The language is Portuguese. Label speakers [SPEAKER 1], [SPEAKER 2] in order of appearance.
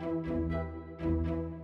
[SPEAKER 1] Música